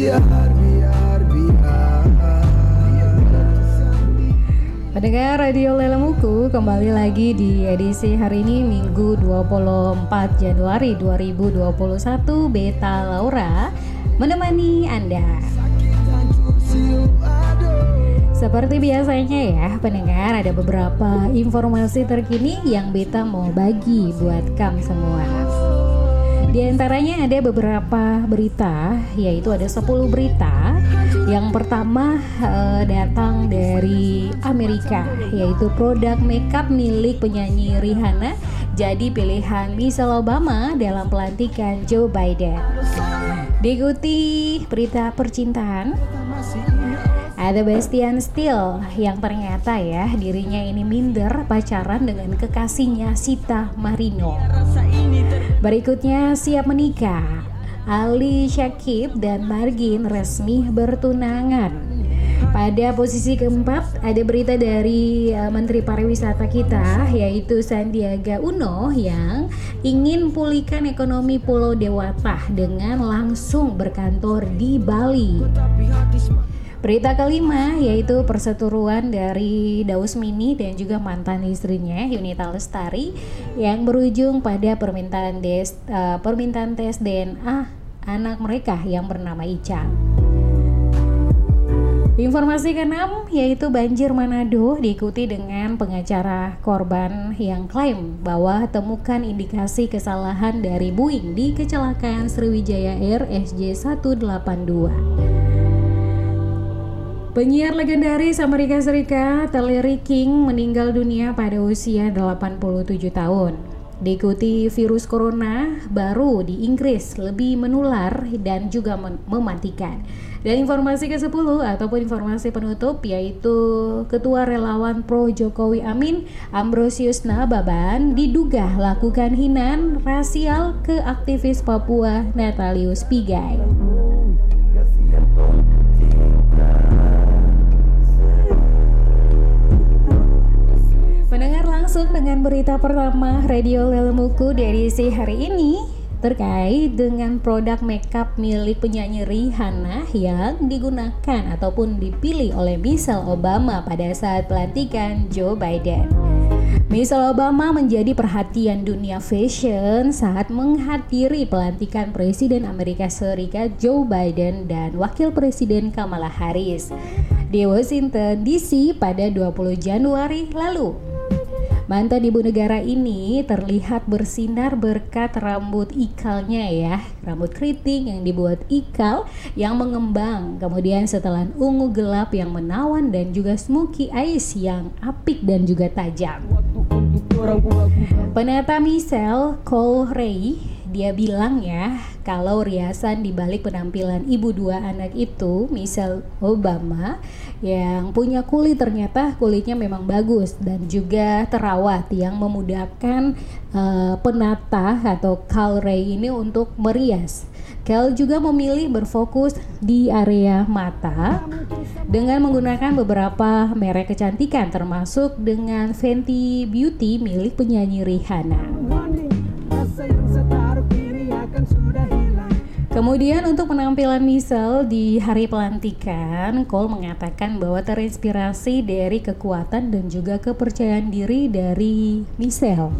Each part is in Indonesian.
biar biar Pendengar Radio Lelemuku kembali lagi di edisi hari ini Minggu 24 Januari 2021 Beta Laura menemani Anda. Seperti biasanya ya pendengar ada beberapa informasi terkini yang Beta mau bagi buat kamu semua. Di antaranya ada beberapa berita, yaitu ada 10 berita. Yang pertama eh, datang dari Amerika, yaitu produk makeup milik penyanyi Rihanna jadi pilihan Michelle Obama dalam pelantikan Joe Biden. Diikuti berita percintaan, ada Bastian Steele yang ternyata ya dirinya ini minder pacaran dengan kekasihnya Sita Marino. Berikutnya siap menikah. Ali Syakib dan Margin resmi bertunangan. Pada posisi keempat ada berita dari uh, Menteri Pariwisata kita yaitu Sandiaga Uno yang ingin pulihkan ekonomi Pulau Dewata dengan langsung berkantor di Bali. Berita kelima yaitu perseteruan dari Daus Mini dan juga mantan istrinya Yunita Lestari yang berujung pada permintaan des, uh, permintaan tes DNA anak mereka yang bernama Ica. Informasi keenam yaitu banjir Manado diikuti dengan pengacara korban yang klaim bahwa temukan indikasi kesalahan dari Boeing di kecelakaan Sriwijaya Air SJ182. Penyiar legendaris Amerika Serikat, Larry King meninggal dunia pada usia 87 tahun. Diikuti virus corona baru di Inggris lebih menular dan juga mematikan. Dan informasi ke-10 ataupun informasi penutup yaitu Ketua Relawan Pro Jokowi Amin Ambrosius Nababan diduga lakukan hinan rasial ke aktivis Papua Natalius Pigai. Dengan berita pertama Radio Lelemuku dari si hari ini terkait dengan produk makeup milik penyanyi Rihanna yang digunakan ataupun dipilih oleh Michelle Obama pada saat pelantikan Joe Biden. Michelle Obama menjadi perhatian dunia fashion saat menghadiri pelantikan Presiden Amerika Serikat Joe Biden dan Wakil Presiden Kamala Harris di Washington DC pada 20 Januari lalu. Mantan ibu negara ini terlihat bersinar berkat rambut ikalnya ya, rambut keriting yang dibuat ikal yang mengembang, kemudian setelan ungu gelap yang menawan dan juga smoky eyes yang apik dan juga tajam. Penata Michelle Cole Ray dia bilang ya kalau riasan di balik penampilan ibu dua anak itu Michelle Obama yang punya kulit ternyata kulitnya memang bagus dan juga terawat yang memudahkan uh, penata atau Cal Ray ini untuk merias. Cal juga memilih berfokus di area mata dengan menggunakan beberapa merek kecantikan termasuk dengan Fenty Beauty milik penyanyi Rihanna. Kemudian untuk penampilan Michelle di hari pelantikan, Cole mengatakan bahwa terinspirasi dari kekuatan dan juga kepercayaan diri dari Michelle.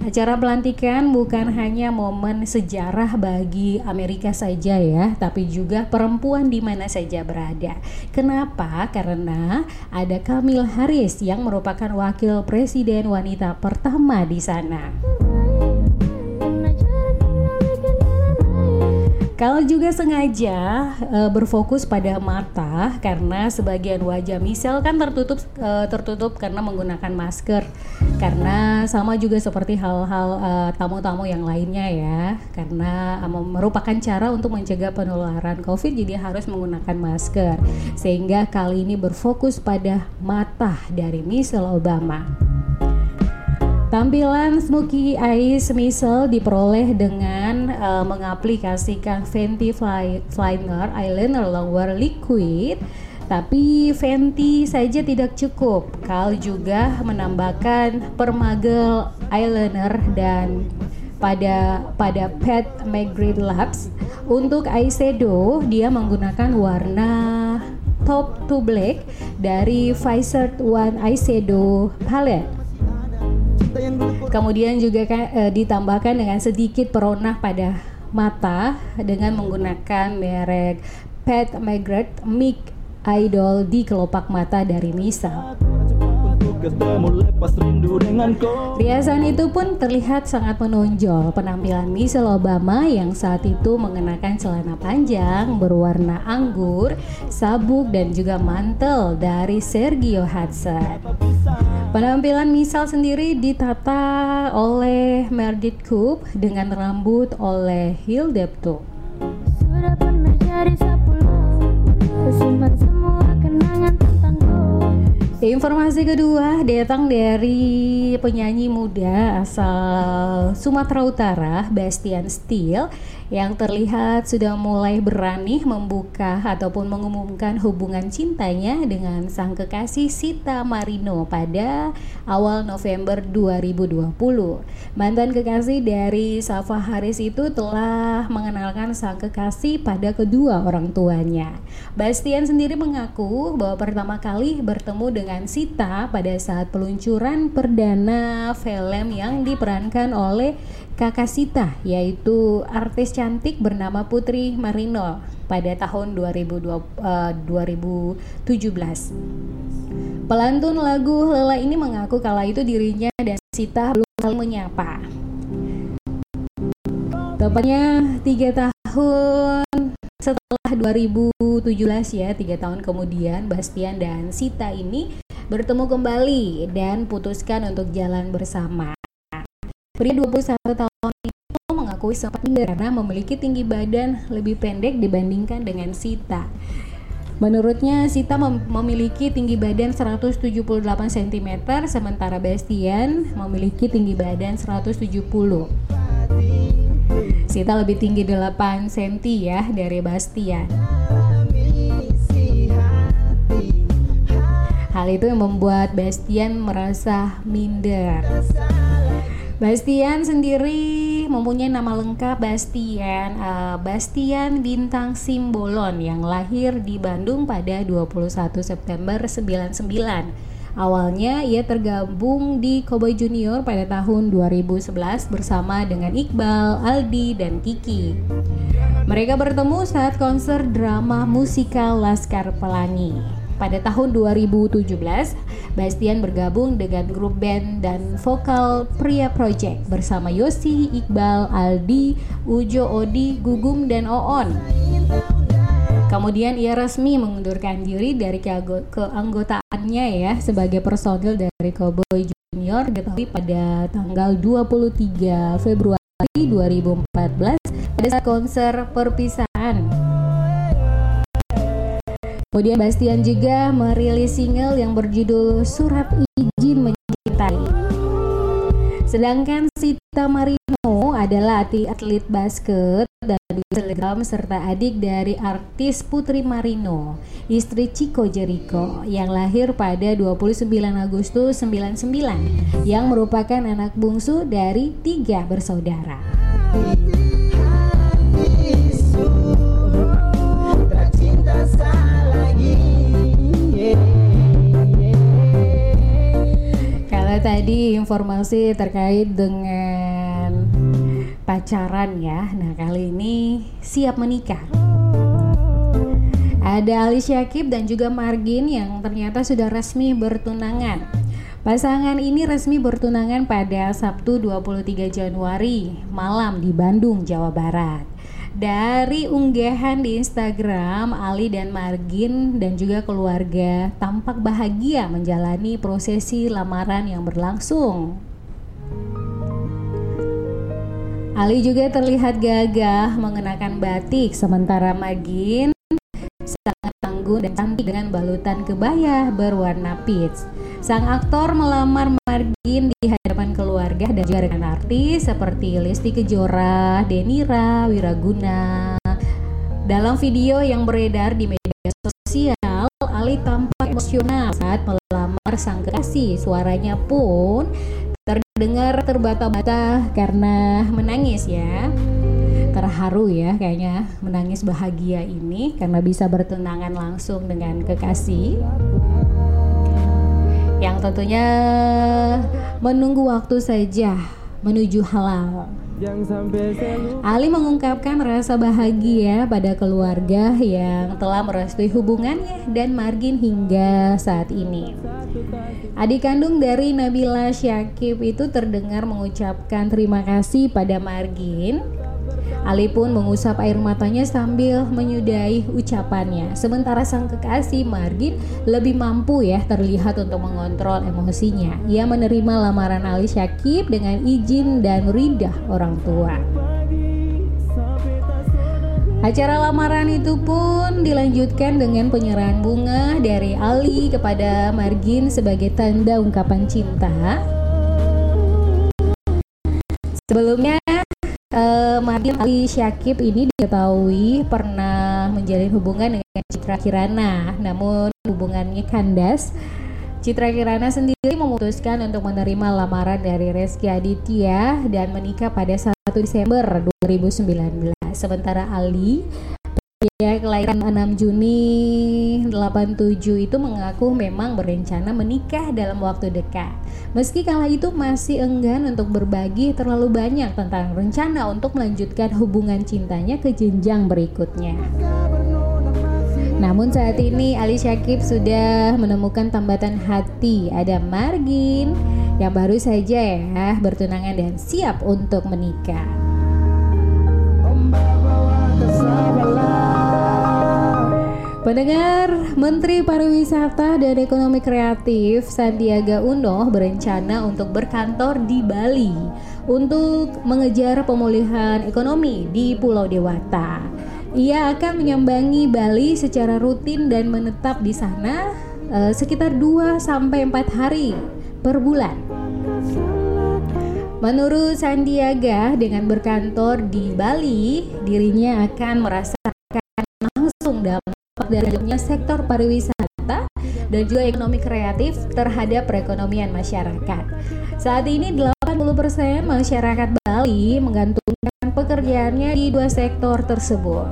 Acara pelantikan bukan hanya momen sejarah bagi Amerika saja ya, tapi juga perempuan di mana saja berada. Kenapa? Karena ada Kamil Harris yang merupakan wakil presiden wanita pertama di sana. Kalau juga sengaja uh, berfokus pada mata karena sebagian wajah Michelle kan tertutup uh, tertutup karena menggunakan masker. Karena sama juga seperti hal-hal uh, tamu-tamu yang lainnya ya. Karena uh, merupakan cara untuk mencegah penularan Covid jadi harus menggunakan masker. Sehingga kali ini berfokus pada mata dari Michelle Obama. Tampilan Smoky Eyes Missile diperoleh dengan uh, mengaplikasikan Fenty Fly, Eyeliner Longwear Liquid tapi Fenty saja tidak cukup. Kal juga menambahkan permagel eyeliner dan pada pada Pat McGrath Labs. Untuk eyeshadow dia menggunakan warna top to black dari Pfizer One Eyeshadow Palette. Kemudian juga eh, ditambahkan dengan sedikit peronah pada mata dengan menggunakan merek Pat McGrath Mic Idol di kelopak mata dari Misal. Riasan itu pun terlihat sangat menonjol penampilan Michelle Obama yang saat itu mengenakan celana panjang berwarna anggur, sabuk dan juga mantel dari Sergio Hudson. Penampilan Michelle sendiri ditata oleh Meredith Coop dengan rambut oleh Hildepto. Sudah Informasi kedua datang dari penyanyi muda asal Sumatera Utara, Bastian Steel yang terlihat sudah mulai berani membuka ataupun mengumumkan hubungan cintanya dengan sang kekasih Sita Marino pada awal November 2020. Mantan kekasih dari Safa Haris itu telah mengenalkan sang kekasih pada kedua orang tuanya. Bastian sendiri mengaku bahwa pertama kali bertemu dengan Sita pada saat peluncuran perdana film yang diperankan oleh kakak Sita yaitu artis cantik bernama Putri Marino pada tahun 2020, uh, 2017. Pelantun lagu Lela ini mengaku kala itu dirinya dan Sita belum saling menyapa. Tepatnya tiga tahun setelah 2017 ya, tiga tahun kemudian Bastian dan Sita ini bertemu kembali dan putuskan untuk jalan bersama. Pria 21 tahun itu mengakui sempat minder karena memiliki tinggi badan lebih pendek dibandingkan dengan Sita. Menurutnya Sita mem memiliki tinggi badan 178 cm sementara Bastian memiliki tinggi badan 170. Sita lebih tinggi 8 cm ya dari Bastian. Hal itu yang membuat Bastian merasa minder. Bastian sendiri mempunyai nama lengkap Bastian uh, Bastian Bintang Simbolon yang lahir di Bandung pada 21 September 99. Awalnya ia tergabung di Cowboy Junior pada tahun 2011 bersama dengan Iqbal, Aldi, dan Kiki. Mereka bertemu saat konser drama musikal Laskar Pelangi. Pada tahun 2017, Bastian bergabung dengan grup band dan vokal Pria Project bersama Yosi, Iqbal, Aldi, Ujo, Odi, Gugum, dan Oon. Kemudian ia resmi mengundurkan diri dari keanggotaannya ya sebagai personil dari Cowboy Junior diketahui pada tanggal 23 Februari 2014 pada konser perpisahan Kemudian Bastian juga merilis single yang berjudul Surat Izin Mencintai. Sedangkan Sita Marino adalah atlet basket dan telegram serta adik dari artis Putri Marino, istri Chico Jericho yang lahir pada 29 Agustus 99 yang merupakan anak bungsu dari tiga bersaudara. Tadi informasi terkait dengan pacaran ya, nah kali ini siap menikah. Ada Ali Syakib dan juga Margin yang ternyata sudah resmi bertunangan. Pasangan ini resmi bertunangan pada Sabtu 23 Januari malam di Bandung, Jawa Barat. Dari unggahan di Instagram, Ali dan Margin dan juga keluarga tampak bahagia menjalani prosesi lamaran yang berlangsung. Ali juga terlihat gagah mengenakan batik sementara Margin sangat tangguh dan cantik dengan balutan kebaya berwarna peach. Sang aktor melamar Margin di keluarga dan juga dengan artis seperti Lesti Kejora, Denira, Wiraguna. Dalam video yang beredar di media sosial, Ali tampak emosional saat melamar sang kekasih. Suaranya pun terdengar terbata-bata karena menangis ya. Terharu ya kayaknya menangis bahagia ini karena bisa bertunangan langsung dengan kekasih. Yang tentunya menunggu waktu saja menuju halal. Ali mengungkapkan rasa bahagia pada keluarga yang telah merestui hubungannya dan Margin hingga saat ini. Adik kandung dari Nabila Syakib itu terdengar mengucapkan terima kasih pada Margin Ali pun mengusap air matanya sambil menyudahi ucapannya. Sementara sang kekasih Margin lebih mampu ya terlihat untuk mengontrol emosinya. Ia menerima lamaran Ali Syakib dengan izin dan ridah orang tua. Acara lamaran itu pun dilanjutkan dengan penyerahan bunga dari Ali kepada Margin sebagai tanda ungkapan cinta. Sebelumnya Uh, Martin Ali Syakib ini diketahui pernah menjalin hubungan dengan Citra Kirana, namun hubungannya kandas. Citra Kirana sendiri memutuskan untuk menerima lamaran dari Reski Aditya dan menikah pada 1 Desember 2019. Sementara Ali Ya, kelahiran 6 Juni 87 itu mengaku memang berencana menikah dalam waktu dekat. Meski kala itu masih enggan untuk berbagi terlalu banyak tentang rencana untuk melanjutkan hubungan cintanya ke jenjang berikutnya. Namun saat ini Ali Syakib sudah menemukan tambatan hati ada Margin yang baru saja ya bertunangan dan siap untuk menikah. Pendengar, Menteri Pariwisata dan Ekonomi Kreatif Sandiaga Uno berencana untuk berkantor di Bali untuk mengejar pemulihan ekonomi di Pulau Dewata. Ia akan menyambangi Bali secara rutin dan menetap di sana uh, sekitar 2 sampai 4 hari per bulan. Menurut Sandiaga, dengan berkantor di Bali, dirinya akan merasakan langsung dampak dalamnya sektor pariwisata dan juga ekonomi kreatif terhadap perekonomian masyarakat. Saat ini 80% masyarakat Bali menggantungkan pekerjaannya di dua sektor tersebut.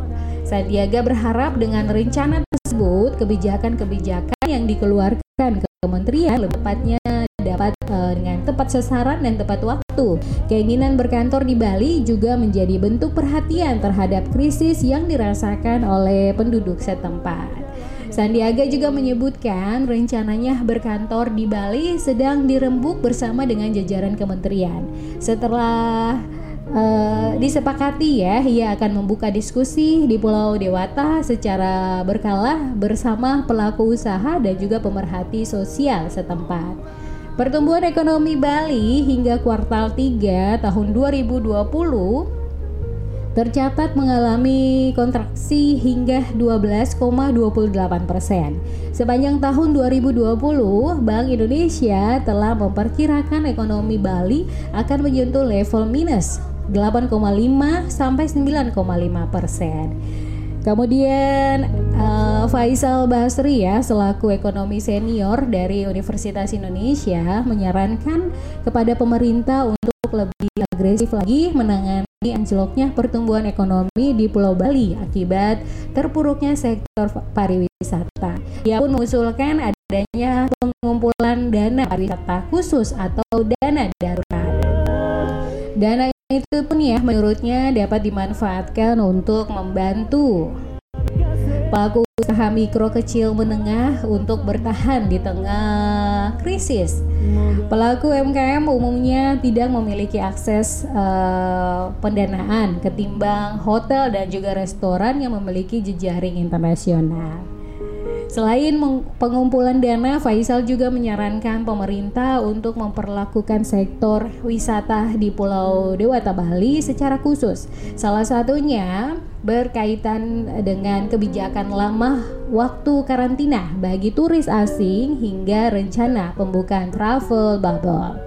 Sandiaga berharap dengan rencana tersebut kebijakan-kebijakan yang dikeluarkan ke kementerian tepatnya dapat uh, dengan tepat sasaran dan tepat waktu. Keinginan berkantor di Bali juga menjadi bentuk perhatian terhadap krisis yang dirasakan oleh penduduk setempat. Sandiaga juga menyebutkan rencananya berkantor di Bali sedang dirembuk bersama dengan jajaran kementerian. Setelah uh, disepakati ya, ia akan membuka diskusi di Pulau Dewata secara berkala bersama pelaku usaha dan juga pemerhati sosial setempat. Pertumbuhan ekonomi Bali hingga kuartal 3 tahun 2020 tercatat mengalami kontraksi hingga 12,28 persen. Sepanjang tahun 2020, Bank Indonesia telah memperkirakan ekonomi Bali akan menyentuh level minus 8,5 sampai 9,5 persen. Kemudian uh, Faisal Basri ya selaku ekonomi senior dari Universitas Indonesia menyarankan kepada pemerintah untuk lebih agresif lagi menangani anjloknya pertumbuhan ekonomi di Pulau Bali akibat terpuruknya sektor pariwisata. Ia pun mengusulkan adanya pengumpulan dana pariwisata khusus atau dana darurat. Dana itu pun ya menurutnya dapat dimanfaatkan untuk membantu pelaku usaha mikro kecil menengah untuk bertahan di tengah krisis. Pelaku UMKM umumnya tidak memiliki akses uh, pendanaan ketimbang hotel dan juga restoran yang memiliki jejaring internasional. Selain pengumpulan dana, Faisal juga menyarankan pemerintah untuk memperlakukan sektor wisata di Pulau Dewata Bali secara khusus. Salah satunya berkaitan dengan kebijakan lama waktu karantina bagi turis asing hingga rencana pembukaan travel bubble.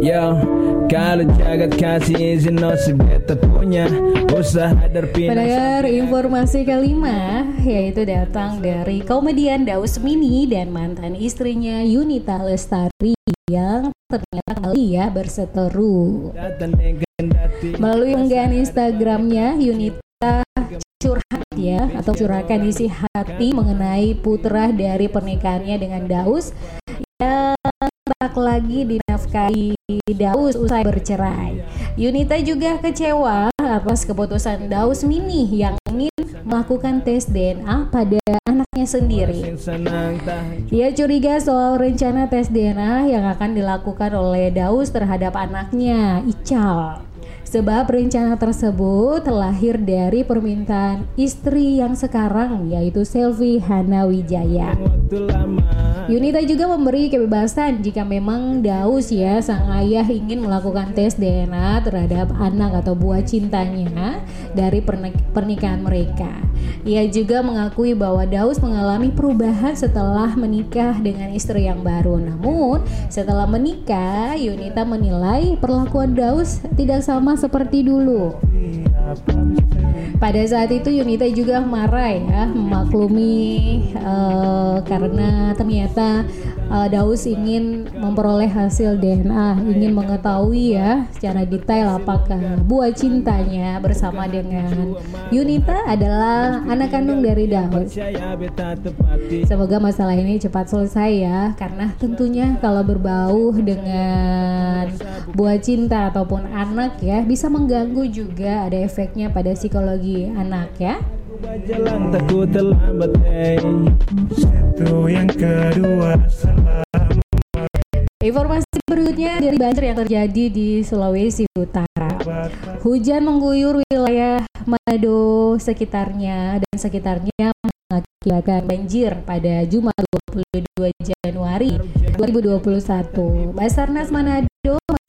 Yeah Kalau jagat kasih izin no si beta punya Usaha terpindah Pendengar informasi kelima yaitu datang dari komedian Daus Mini dan mantan istrinya Yunita Lestari yang ternyata kembali ya berseteru. Melalui unggahan Instagramnya, Yunita curhat ya atau curahkan isi hati mengenai putra dari pernikahannya dengan Daus lagi dinafkahi Daus usai bercerai. Yunita juga kecewa atas keputusan Daus Mini yang ingin melakukan tes DNA pada anaknya sendiri. Senang tahan Ia curiga soal rencana tes DNA yang akan dilakukan oleh Daus terhadap anaknya, Ical. Sebab rencana tersebut lahir dari permintaan istri yang sekarang yaitu Selvi Hana Wijaya. Yunita juga memberi kebebasan jika memang Daus ya sang ayah ingin melakukan tes DNA terhadap anak atau buah cintanya dari pernik- pernikahan mereka. Ia juga mengakui bahwa Daus mengalami perubahan setelah menikah dengan istri yang baru. Namun setelah menikah, Yunita menilai perlakuan Daus tidak sama seperti dulu. Pada saat itu Yunita juga marah ya memaklumi eh, karena ternyata eh, Daus ingin memperoleh hasil DNA, ingin mengetahui ya secara detail apakah buah cintanya bersama dengan Yunita adalah anak kandung dari Daus. Semoga masalah ini cepat selesai ya Karena tentunya kalau berbau dengan buah cinta ataupun anak ya Bisa mengganggu juga ada efeknya pada psikologi anak ya Jalan takut terlambat hey. Itu yang kedua salah Informasi berikutnya dari banjir yang terjadi di Sulawesi Utara Hujan mengguyur wilayah Manado sekitarnya dan sekitarnya mengakibatkan banjir pada Jumat 22 Januari 2021. Basarnas Manado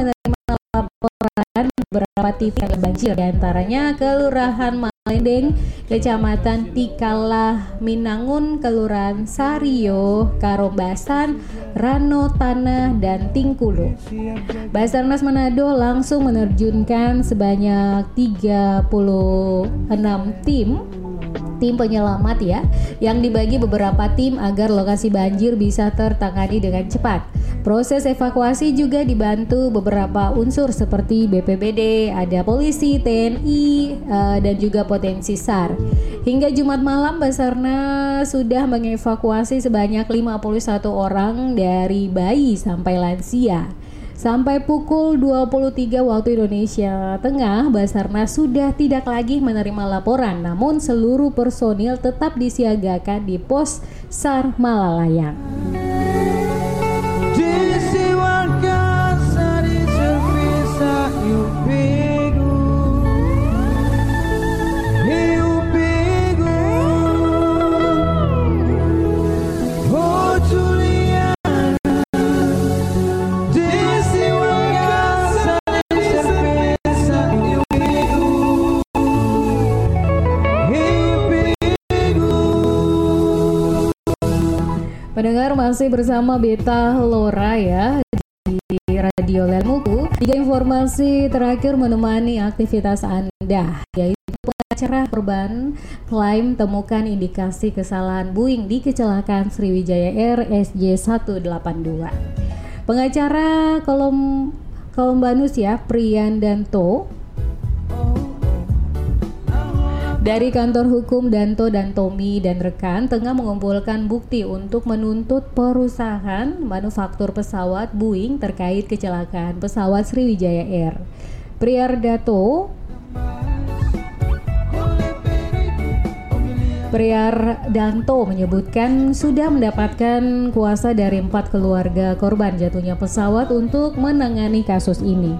beberapa titik yang banjir di antaranya Kelurahan Malendeng, Kecamatan Tikala, Minangun, Kelurahan Sario, Karombasan, Rano Tanah, dan Tingkulu. Basarnas Manado langsung menerjunkan sebanyak 36 tim tim penyelamat ya yang dibagi beberapa tim agar lokasi banjir bisa tertangani dengan cepat. Proses evakuasi juga dibantu beberapa unsur seperti BPBD, ada polisi, TNI, eh, dan juga potensi SAR. Hingga Jumat malam Basarnas sudah mengevakuasi sebanyak 51 orang dari bayi sampai lansia. Sampai pukul 23 waktu Indonesia Tengah, Basarnas sudah tidak lagi menerima laporan, namun seluruh personil tetap disiagakan di pos SAR Malalayang. Pendengar masih bersama Beta Lora ya di Radio Lemuku. Tiga informasi terakhir menemani aktivitas Anda yaitu pengacara korban klaim temukan indikasi kesalahan Boeing di kecelakaan Sriwijaya Air SJ182. Pengacara Kolom Kolombanus ya Prian Danto dari kantor hukum Danto dan Tommy dan rekan tengah mengumpulkan bukti untuk menuntut perusahaan manufaktur pesawat Boeing terkait kecelakaan pesawat Sriwijaya Air. Priardato Priar Danto menyebutkan sudah mendapatkan kuasa dari empat keluarga korban jatuhnya pesawat untuk menangani kasus ini.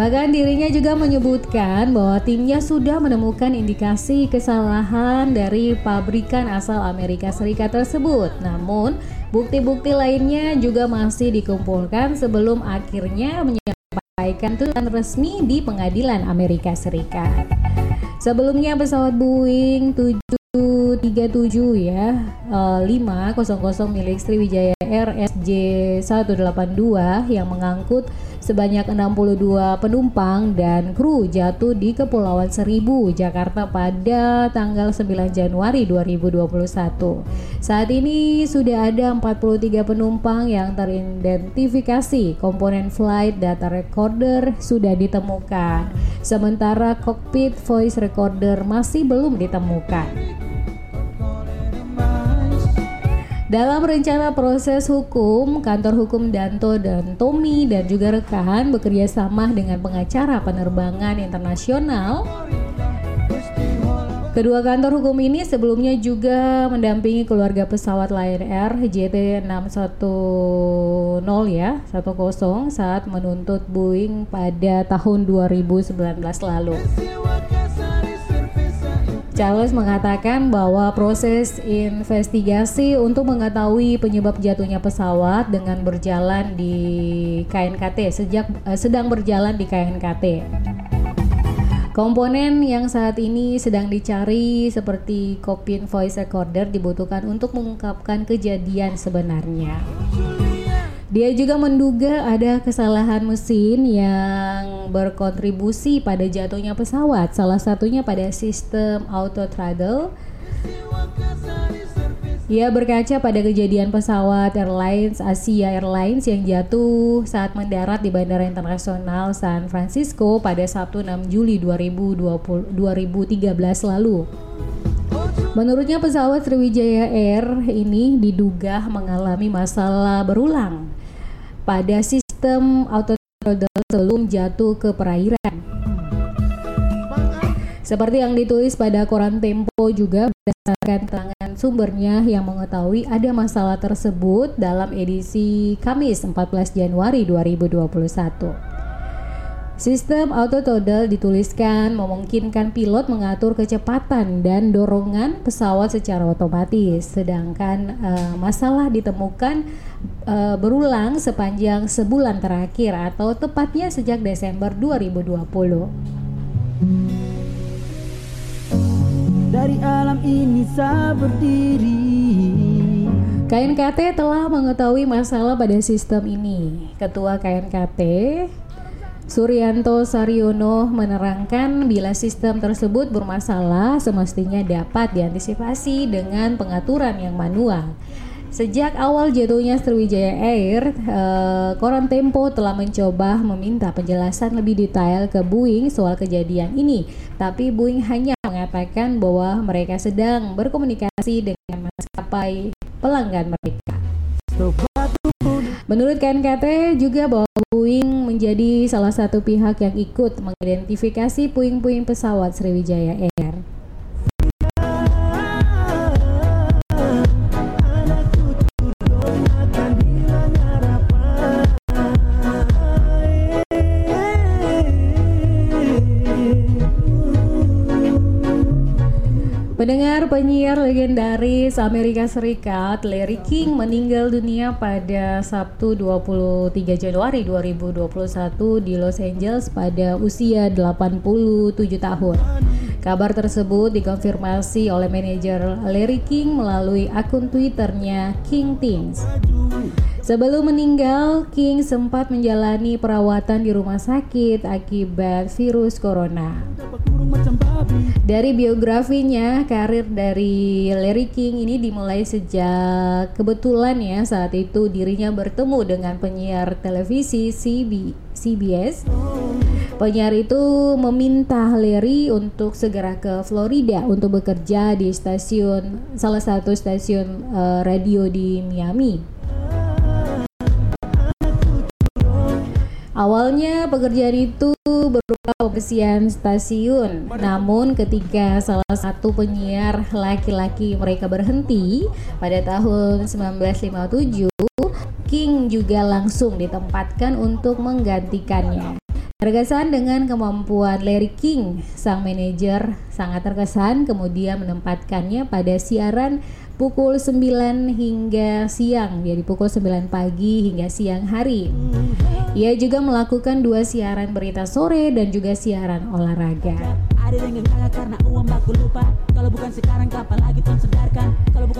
Bahkan dirinya juga menyebutkan bahwa timnya sudah menemukan indikasi kesalahan dari pabrikan asal Amerika Serikat tersebut. Namun, bukti-bukti lainnya juga masih dikumpulkan sebelum akhirnya menyampaikan tuntutan resmi di pengadilan Amerika Serikat. Sebelumnya pesawat Boeing 7 737 ya uh, 500 milik Sriwijaya RSJ 182 yang mengangkut sebanyak 62 penumpang dan kru jatuh di Kepulauan Seribu, Jakarta pada tanggal 9 Januari 2021. Saat ini sudah ada 43 penumpang yang teridentifikasi. Komponen flight data recorder sudah ditemukan. Sementara cockpit voice recorder masih belum ditemukan. Dalam rencana proses hukum, kantor hukum Danto dan Tommy dan juga rekan bekerja sama dengan pengacara penerbangan internasional. Kedua kantor hukum ini sebelumnya juga mendampingi keluarga pesawat Lion Air JT610 ya, 10 saat menuntut Boeing pada tahun 2019 lalu. Charles mengatakan bahwa proses investigasi untuk mengetahui penyebab jatuhnya pesawat dengan berjalan di KNKT sejak uh, sedang berjalan di KNKT. Komponen yang saat ini sedang dicari seperti cockpit voice recorder dibutuhkan untuk mengungkapkan kejadian sebenarnya. Dia juga menduga ada kesalahan mesin yang berkontribusi pada jatuhnya pesawat, salah satunya pada sistem auto throttle. Ia berkaca pada kejadian pesawat Airlines Asia Airlines yang jatuh saat mendarat di Bandara Internasional San Francisco pada Sabtu 6 Juli 2020, 2013 lalu. Menurutnya pesawat Sriwijaya Air ini diduga mengalami masalah berulang pada sistem autothrottle sebelum jatuh ke perairan. Seperti yang ditulis pada koran Tempo juga berdasarkan tangan sumbernya yang mengetahui ada masalah tersebut dalam edisi Kamis 14 Januari 2021. Sistem auto throttle dituliskan memungkinkan pilot mengatur kecepatan dan dorongan pesawat secara otomatis, sedangkan uh, masalah ditemukan uh, berulang sepanjang sebulan terakhir atau tepatnya sejak Desember 2020. Dari alam ini saya berdiri KNKT telah mengetahui masalah pada sistem ini. Ketua KNKT Suryanto Saryono menerangkan bila sistem tersebut bermasalah semestinya dapat diantisipasi dengan pengaturan yang manual. Sejak awal jatuhnya Sriwijaya Air, eh, Koran Tempo telah mencoba meminta penjelasan lebih detail ke Boeing soal kejadian ini, tapi Boeing hanya mengatakan bahwa mereka sedang berkomunikasi dengan maskapai pelanggan mereka. Menurut KNKT juga bahwa Boeing menjadi salah satu pihak yang ikut mengidentifikasi puing-puing pesawat Sriwijaya Air. Pendengar penyiar legendaris Amerika Serikat Larry King meninggal dunia pada Sabtu 23 Januari 2021 di Los Angeles pada usia 87 tahun. Kabar tersebut dikonfirmasi oleh manajer Larry King melalui akun Twitternya King Things. Sebelum meninggal, King sempat menjalani perawatan di rumah sakit akibat virus corona. Dari biografinya, karir dari Larry King ini dimulai sejak kebetulan ya saat itu dirinya bertemu dengan penyiar televisi CB, CBS. Penyiar itu meminta Larry untuk segera ke Florida untuk bekerja di stasiun salah satu stasiun uh, radio di Miami. Awalnya pekerjaan itu berupa pembersihan stasiun, namun ketika salah satu penyiar laki-laki mereka berhenti pada tahun 1957, King juga langsung ditempatkan untuk menggantikannya. Terkesan dengan kemampuan Larry King, sang manajer sangat terkesan kemudian menempatkannya pada siaran pukul 9 hingga siang, jadi pukul 9 pagi hingga siang hari. Ia juga melakukan dua siaran berita sore dan juga siaran olahraga.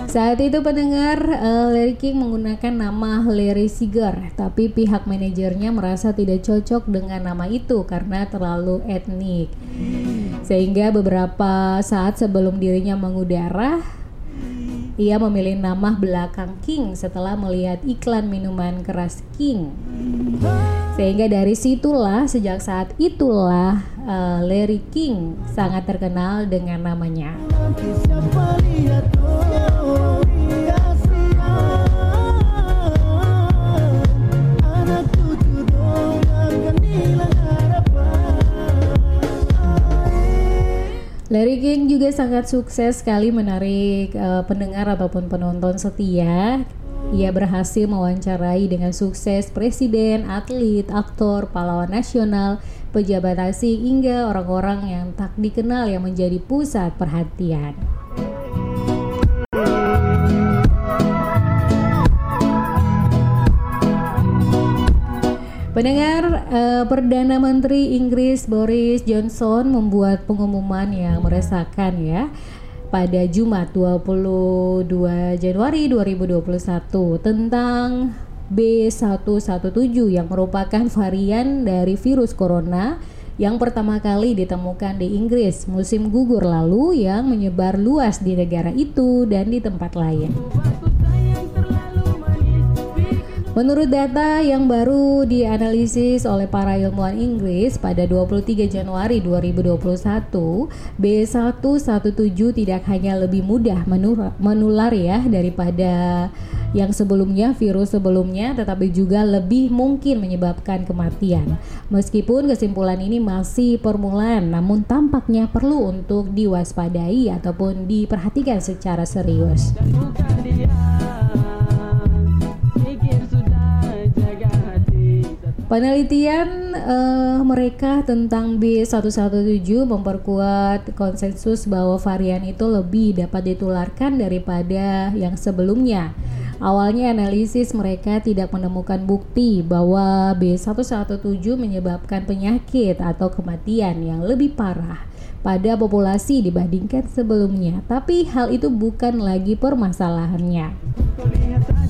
Saat itu pendengar uh, Larry King menggunakan nama Larry Seeger, tapi pihak manajernya merasa tidak cocok dengan nama itu karena terlalu etnik. Sehingga beberapa saat sebelum dirinya mengudara, ia memilih nama belakang King setelah melihat iklan minuman keras King. Sehingga dari situlah sejak saat itulah uh, Larry King sangat terkenal dengan namanya. Larry King juga sangat sukses sekali menarik uh, pendengar ataupun penonton setia. Ia berhasil mewawancarai dengan sukses presiden, atlet, aktor, pahlawan nasional, pejabat asing hingga orang-orang yang tak dikenal yang menjadi pusat perhatian. Pendengar, eh, Perdana Menteri Inggris Boris Johnson membuat pengumuman yang meresahkan ya pada Jumat 22 Januari 2021 tentang B117 yang merupakan varian dari virus corona yang pertama kali ditemukan di Inggris musim gugur lalu yang menyebar luas di negara itu dan di tempat lain. Menurut data yang baru dianalisis oleh para ilmuwan Inggris pada 23 Januari 2021, B117 tidak hanya lebih mudah menular ya daripada yang sebelumnya virus sebelumnya tetapi juga lebih mungkin menyebabkan kematian. Meskipun kesimpulan ini masih permulaan namun tampaknya perlu untuk diwaspadai ataupun diperhatikan secara serius. Dan bukan dia Penelitian eh, mereka tentang B117 memperkuat konsensus bahwa varian itu lebih dapat ditularkan daripada yang sebelumnya. Awalnya analisis mereka tidak menemukan bukti bahwa B117 menyebabkan penyakit atau kematian yang lebih parah pada populasi dibandingkan sebelumnya. Tapi hal itu bukan lagi permasalahannya. Kau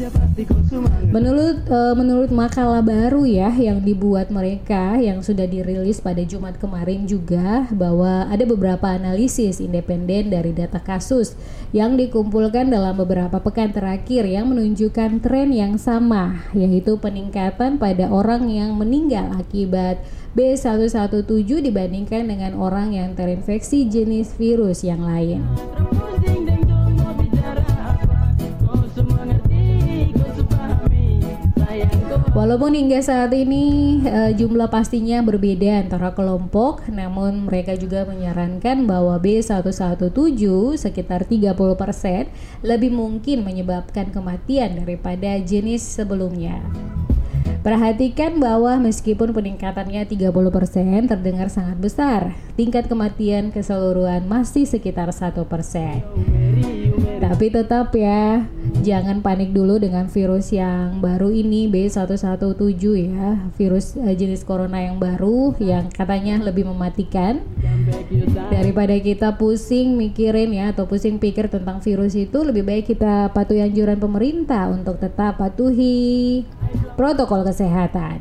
Menurut eh, menurut makalah baru ya yang dibuat mereka yang sudah dirilis pada Jumat kemarin juga bahwa ada beberapa analisis independen dari data kasus yang dikumpulkan dalam beberapa pekan terakhir yang menunjukkan tren yang sama yaitu peningkatan pada orang yang meninggal akibat B117 dibandingkan dengan orang yang terinfeksi jenis virus yang lain. Walaupun hingga saat ini eh, jumlah pastinya berbeda antara kelompok, namun mereka juga menyarankan bahwa B117 sekitar 30% lebih mungkin menyebabkan kematian daripada jenis sebelumnya. Perhatikan bahwa meskipun peningkatannya 30% terdengar sangat besar, tingkat kematian keseluruhan masih sekitar 1%. Tapi tetap ya, jangan panik dulu dengan virus yang baru ini B117 ya, virus eh, jenis corona yang baru yang katanya lebih mematikan. Daripada kita pusing mikirin ya atau pusing pikir tentang virus itu, lebih baik kita patuhi anjuran pemerintah untuk tetap patuhi protokol kesehatan.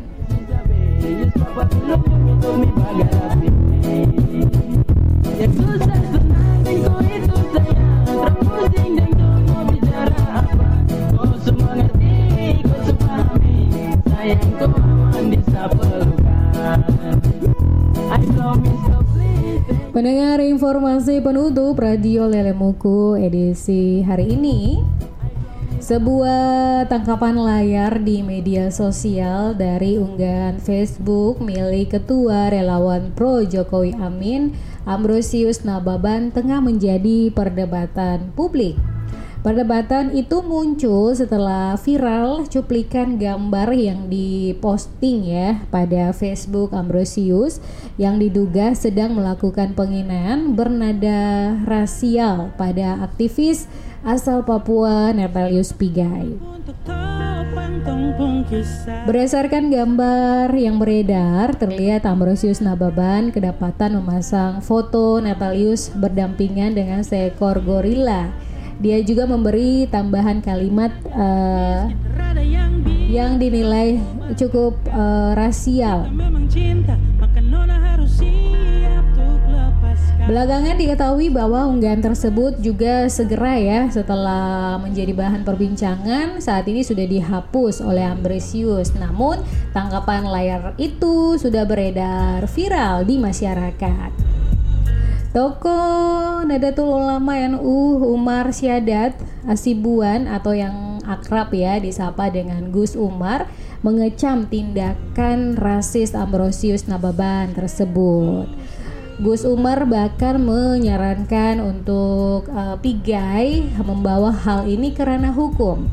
Yes, Pendengar informasi penutup Radio Lelemuku edisi hari ini sebuah tangkapan layar di media sosial dari unggahan Facebook milik Ketua Relawan Pro Jokowi Amin Ambrosius Nababan tengah menjadi perdebatan publik. Perdebatan itu muncul setelah viral cuplikan gambar yang diposting ya pada Facebook Ambrosius yang diduga sedang melakukan penghinaan bernada rasial pada aktivis asal Papua Nepalius Pigai. Berdasarkan gambar yang beredar, terlihat Ambrosius Nababan kedapatan memasang foto Natalius berdampingan dengan seekor gorila. Dia juga memberi tambahan kalimat Rada yang dinilai cukup eh, rasial. Belakangan diketahui bahwa unggahan tersebut juga segera ya setelah menjadi bahan perbincangan saat ini sudah dihapus oleh Ambrosius. Namun tangkapan layar itu sudah beredar viral di masyarakat. Tokoh Nadatul Ulama NU Umar Syadat Asibuan atau yang akrab ya disapa dengan Gus Umar mengecam tindakan rasis Ambrosius Nababan tersebut. Gus Umar bahkan menyarankan untuk eh, Pigai membawa hal ini ke ranah hukum.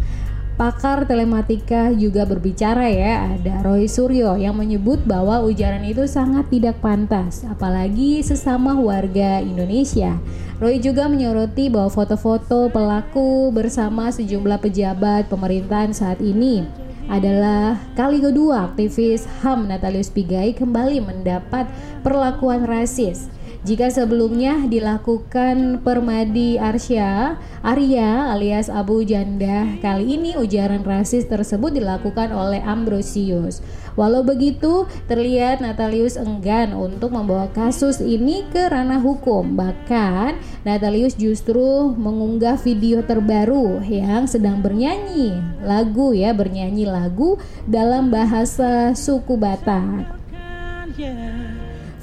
Pakar telematika juga berbicara ya, ada Roy Suryo yang menyebut bahwa ujaran itu sangat tidak pantas, apalagi sesama warga Indonesia. Roy juga menyoroti bahwa foto-foto pelaku bersama sejumlah pejabat pemerintahan saat ini adalah kali kedua aktivis HAM Natalius Pigai kembali mendapat perlakuan rasis. Jika sebelumnya dilakukan Permadi Arsya, Arya alias Abu Janda, kali ini ujaran rasis tersebut dilakukan oleh Ambrosius. Walau begitu, terlihat Natalius enggan untuk membawa kasus ini ke ranah hukum. Bahkan, Natalius justru mengunggah video terbaru yang sedang bernyanyi lagu ya, bernyanyi lagu dalam bahasa suku Batak. yeah.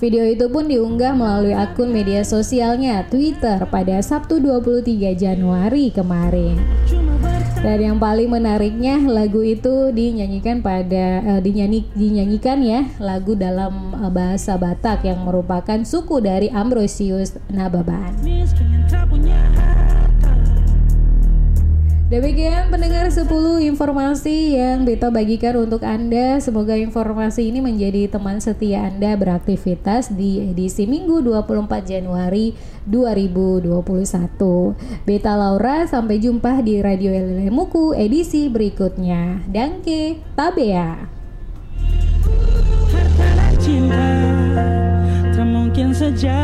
Video itu pun diunggah melalui akun media sosialnya Twitter pada Sabtu 23 Januari kemarin. Dan yang paling menariknya lagu itu dinyanyikan pada eh, dinyanyi dinyanyikan ya lagu dalam eh, bahasa Batak yang merupakan suku dari Ambrosius Nababan. Demikian pendengar 10 informasi yang Beta bagikan untuk Anda. Semoga informasi ini menjadi teman setia Anda beraktivitas di edisi Minggu 24 Januari 2021. Beta Laura, sampai jumpa di Radio Elemuku edisi berikutnya. Dangke, tabea. harta dan cinta Tak mungkin saja